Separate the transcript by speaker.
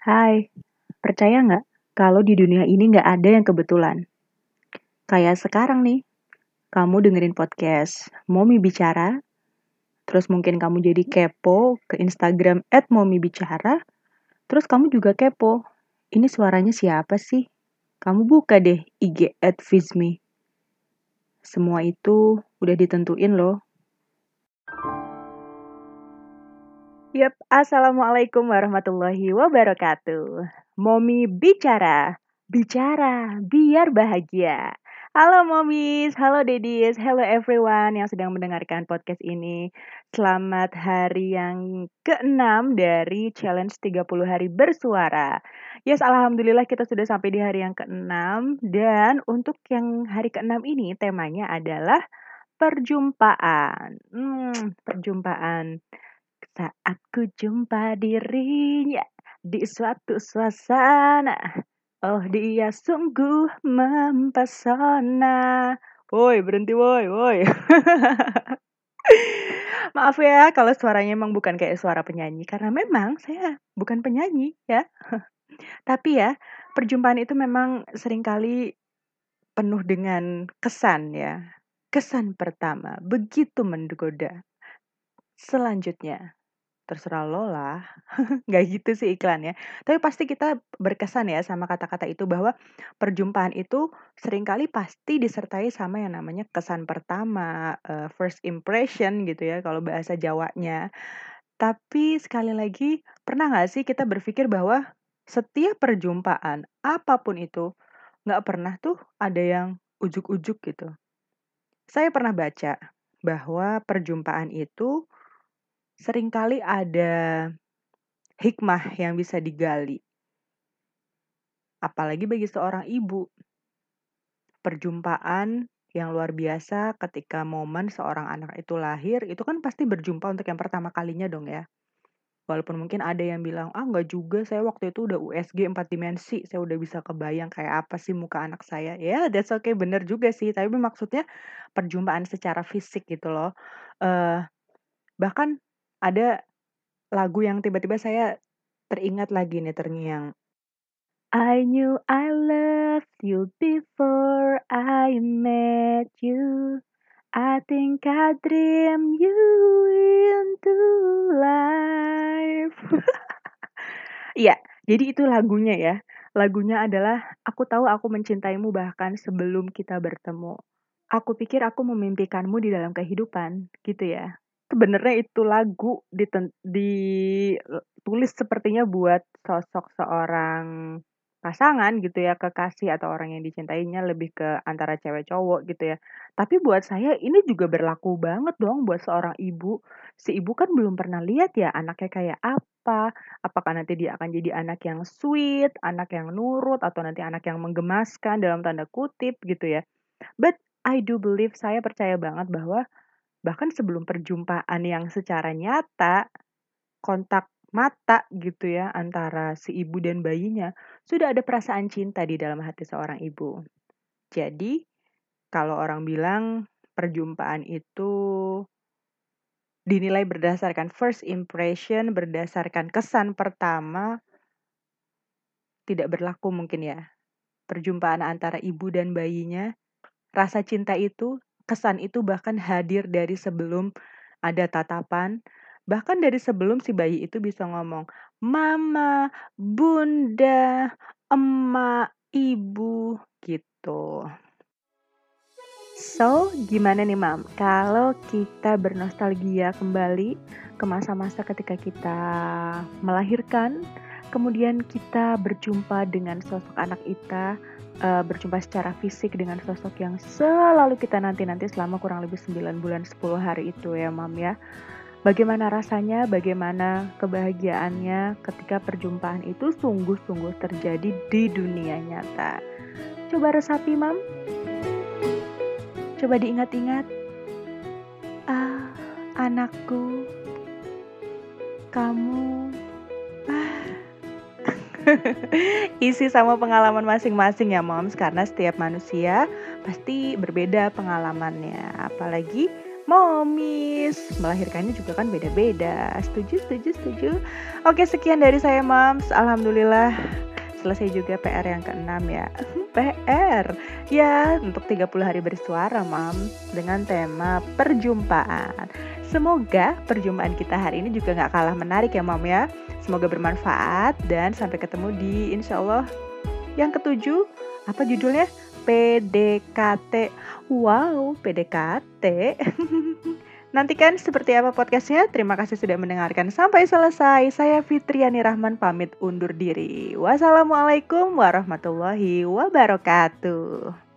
Speaker 1: Hai, percaya nggak kalau di dunia ini nggak ada yang kebetulan? Kayak sekarang nih, kamu dengerin podcast Momi Bicara, terus mungkin kamu jadi kepo ke Instagram at Momi Bicara, terus kamu juga kepo, ini suaranya siapa sih? Kamu buka deh IG at Fizmi. Semua itu udah ditentuin loh. Yap, Assalamualaikum warahmatullahi wabarakatuh. Momi bicara, bicara biar bahagia. Halo momis, halo dedis, hello everyone yang sedang mendengarkan podcast ini. Selamat hari yang ke-6 dari challenge 30 hari bersuara. Yes, alhamdulillah kita sudah sampai di hari yang ke-6 dan untuk yang hari ke-6 ini temanya adalah perjumpaan. Hmm, perjumpaan. Saat ku jumpa dirinya di suatu suasana, oh dia sungguh mempesona. Woi, berhenti woi, woi. Maaf ya kalau suaranya emang bukan kayak suara penyanyi karena memang saya bukan penyanyi ya. Tapi ya, perjumpaan itu memang sering kali penuh dengan kesan ya. Kesan pertama begitu menggoda. Selanjutnya, terserah lo lah. Nggak gitu sih iklannya. Tapi pasti kita berkesan ya sama kata-kata itu bahwa perjumpaan itu sering kali pasti disertai sama yang namanya kesan pertama, uh, first impression gitu ya kalau bahasa Jawanya. Tapi sekali lagi, pernah nggak sih kita berpikir bahwa setiap perjumpaan, apa pun itu, nggak pernah tuh ada yang ujuk-ujuk gitu. Saya pernah baca bahwa perjumpaan itu sering kali ada hikmah yang bisa digali. Apalagi bagi seorang ibu. Perjumpaan yang luar biasa ketika momen seorang anak itu lahir, itu kan pasti berjumpa untuk yang pertama kalinya dong ya. Walaupun mungkin ada yang bilang, ah nggak juga, saya waktu itu udah USG 4 dimensi, saya udah bisa kebayang kayak apa sih muka anak saya. Ya, yeah, that's okay, bener juga sih. Tapi maksudnya perjumpaan secara fisik gitu loh. Uh, bahkan ada lagu yang tiba-tiba saya teringat lagi nih terngiang. I knew I loved you before I met you. I think I dream you into life. Iya, jadi itu lagunya ya. Lagunya adalah Aku tahu aku mencintaimu bahkan sebelum kita bertemu. Aku pikir aku memimpikanmu di dalam kehidupan, gitu ya sebenarnya itu lagu ditulis sepertinya buat sosok seorang pasangan gitu ya, kekasih atau orang yang dicintainya lebih ke antara cewek cowok gitu ya. Tapi buat saya ini juga berlaku banget dong buat seorang ibu. Si ibu kan belum pernah lihat ya anaknya kayak apa, apakah nanti dia akan jadi anak yang sweet, anak yang nurut, atau nanti anak yang menggemaskan dalam tanda kutip gitu ya. But I do believe, saya percaya banget bahwa bahkan sebelum perjumpaan yang secara nyata, kontak mata gitu ya antara si ibu dan bayinya, sudah ada perasaan cinta di dalam hati seorang ibu. Jadi, kalau orang bilang perjumpaan itu dinilai berdasarkan first impression, berdasarkan kesan pertama, tidak berlaku mungkin ya. Perjumpaan antara ibu dan bayinya, rasa cinta itu kesan itu bahkan hadir dari sebelum ada tatapan, bahkan dari sebelum si bayi itu bisa ngomong, "Mama, Bunda, emak, ibu," gitu. So, gimana nih Mam? Kalau kita bernostalgia kembali ke masa-masa ketika kita melahirkan, kemudian kita berjumpa dengan sosok anak kita uh, berjumpa secara fisik dengan sosok yang selalu kita nanti-nanti selama kurang lebih 9 bulan 10 hari itu ya Mam ya. Bagaimana rasanya, bagaimana kebahagiaannya ketika perjumpaan itu sungguh-sungguh terjadi di dunia nyata. Coba resapi Mam. Coba diingat-ingat. Ah, anakku, kamu isi sama pengalaman masing-masing ya moms karena setiap manusia pasti berbeda pengalamannya apalagi momis. Melahirkannya juga kan beda-beda. Setuju, setuju, setuju. Oke, sekian dari saya, Mams. Alhamdulillah selesai juga PR yang keenam ya. PR. Ya, untuk 30 hari bersuara, Mam, dengan tema perjumpaan. Semoga perjumpaan kita hari ini juga nggak kalah menarik ya, Mam ya. Semoga bermanfaat dan sampai ketemu di insya Allah yang ketujuh. Apa judulnya? PDKT. Wow, PDKT. Nantikan seperti apa podcastnya. Terima kasih sudah mendengarkan sampai selesai. Saya Fitriani Rahman pamit undur diri. Wassalamualaikum warahmatullahi wabarakatuh.